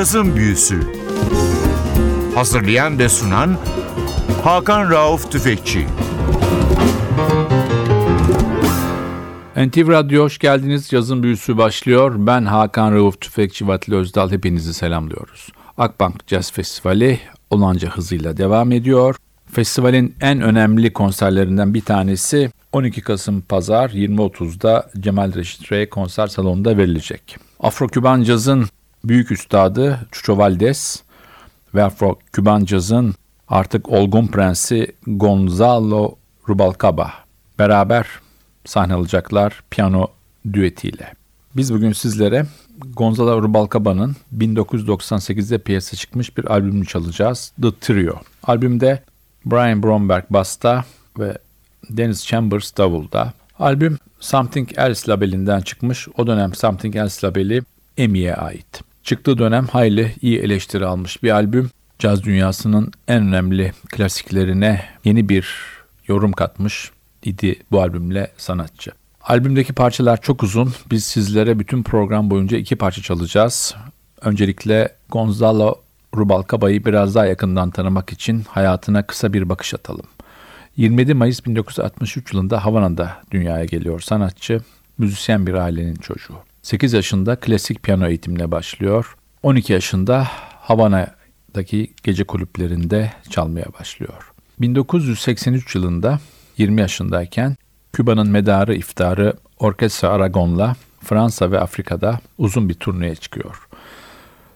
Cazın Büyüsü Hazırlayan ve sunan Hakan Rauf Tüfekçi NTV Radyo hoş geldiniz. Yazın büyüsü başlıyor. Ben Hakan Rauf Tüfekçi Vatili Özdal. Hepinizi selamlıyoruz. Akbank Jazz Festivali olanca hızıyla devam ediyor. Festivalin en önemli konserlerinden bir tanesi 12 Kasım Pazar 20.30'da Cemal Reşit Rey konser salonunda verilecek. Afro-Küban cazın büyük üstadı Chucho Valdez ve Afro-Küban cazın artık olgun prensi Gonzalo Rubalcaba beraber sahne alacaklar piyano düetiyle. Biz bugün sizlere Gonzalo Rubalcaba'nın 1998'de piyasa çıkmış bir albümünü çalacağız. The Trio. Albümde Brian Bromberg basta ve Dennis Chambers davulda. Albüm Something Else labelinden çıkmış. O dönem Something Else labeli Emmy'ye ait. Çıktığı dönem hayli iyi eleştiri almış bir albüm. Caz dünyasının en önemli klasiklerine yeni bir yorum katmış idi bu albümle sanatçı. Albümdeki parçalar çok uzun. Biz sizlere bütün program boyunca iki parça çalacağız. Öncelikle Gonzalo Rubalcaba'yı biraz daha yakından tanımak için hayatına kısa bir bakış atalım. 27 Mayıs 1963 yılında Havana'da dünyaya geliyor sanatçı, müzisyen bir ailenin çocuğu. 8 yaşında klasik piyano eğitimine başlıyor. 12 yaşında Havana'daki gece kulüplerinde çalmaya başlıyor. 1983 yılında 20 yaşındayken Küba'nın medarı iftarı Orkestra Aragon'la Fransa ve Afrika'da uzun bir turneye çıkıyor.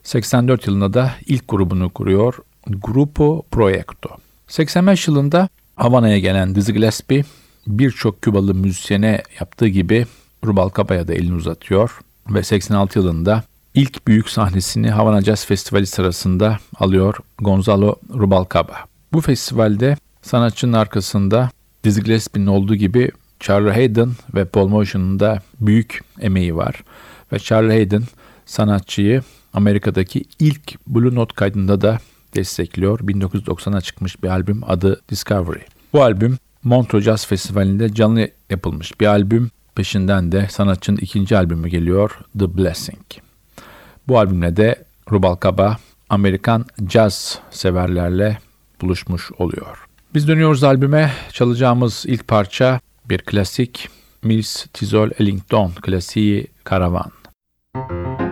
84 yılında da ilk grubunu kuruyor Grupo Proyecto. 85 yılında Havana'ya gelen Dizzy Gillespie birçok Kübalı müzisyene yaptığı gibi Rubalcaba'ya da elini uzatıyor ve 86 yılında ilk büyük sahnesini Havana Jazz Festivali sırasında alıyor Gonzalo Rubalcaba. Bu festivalde sanatçının arkasında Dizzy Gillespie'nin olduğu gibi Charlie Hayden ve Paul Motion'un da büyük emeği var. Ve Charlie Hayden sanatçıyı Amerika'daki ilk Blue Note kaydında da destekliyor. 1990'a çıkmış bir albüm adı Discovery. Bu albüm Montreux Jazz Festivali'nde canlı yapılmış bir albüm. Peşinden de sanatçının ikinci albümü geliyor The Blessing. Bu albümle de Rubalcaba Amerikan caz severlerle buluşmuş oluyor. Biz dönüyoruz albüme. Çalacağımız ilk parça bir klasik Mills Tizol Ellington klasiği Karavan. Müzik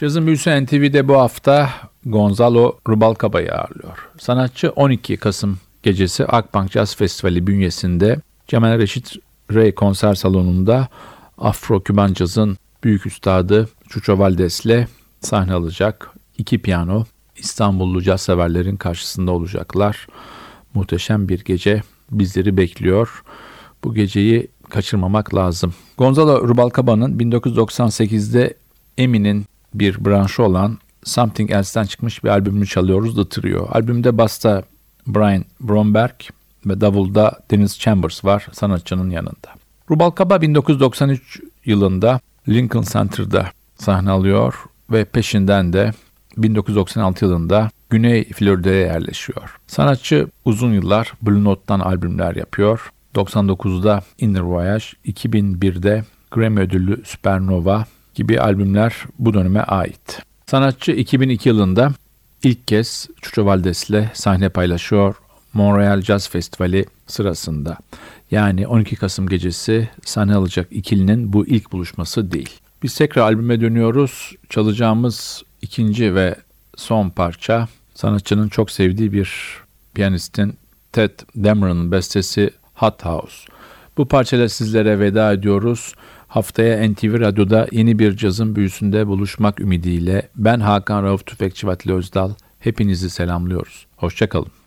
Cazın Büyüsü NTV'de bu hafta Gonzalo Rubalcaba'yı ağırlıyor. Sanatçı 12 Kasım gecesi Akbank Jazz Festivali bünyesinde Cemal Reşit Rey konser salonunda Afro-Küban Caz'ın büyük üstadı Chucho Valdez'le sahne alacak. İki piyano İstanbullu caz severlerin karşısında olacaklar. Muhteşem bir gece bizleri bekliyor. Bu geceyi kaçırmamak lazım. Gonzalo Rubalcaba'nın 1998'de Emin'in bir branşı olan Something Else'den çıkmış bir albümünü çalıyoruz The Trio. Albümde basta Brian Bromberg ve davulda Dennis Chambers var sanatçının yanında. Rubalcaba 1993 yılında Lincoln Center'da sahne alıyor ve peşinden de 1996 yılında Güney Florida'ya yerleşiyor. Sanatçı uzun yıllar Blue Note'dan albümler yapıyor. 99'da Inner Voyage, 2001'de Grammy ödüllü Supernova gibi albümler bu döneme ait. Sanatçı 2002 yılında ilk kez Chucho Valdez'le sahne paylaşıyor Montreal Jazz Festivali sırasında. Yani 12 Kasım gecesi sahne alacak ikilinin bu ilk buluşması değil. Biz tekrar albüme dönüyoruz. Çalacağımız ikinci ve son parça sanatçının çok sevdiği bir piyanistin Ted Dameron'ın bestesi Hot House. Bu parçayla sizlere veda ediyoruz. Haftaya NTV Radyo'da yeni bir cazın büyüsünde buluşmak ümidiyle ben Hakan Rauf Tüfekçi Vatili Özdal hepinizi selamlıyoruz. Hoşçakalın.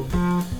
Música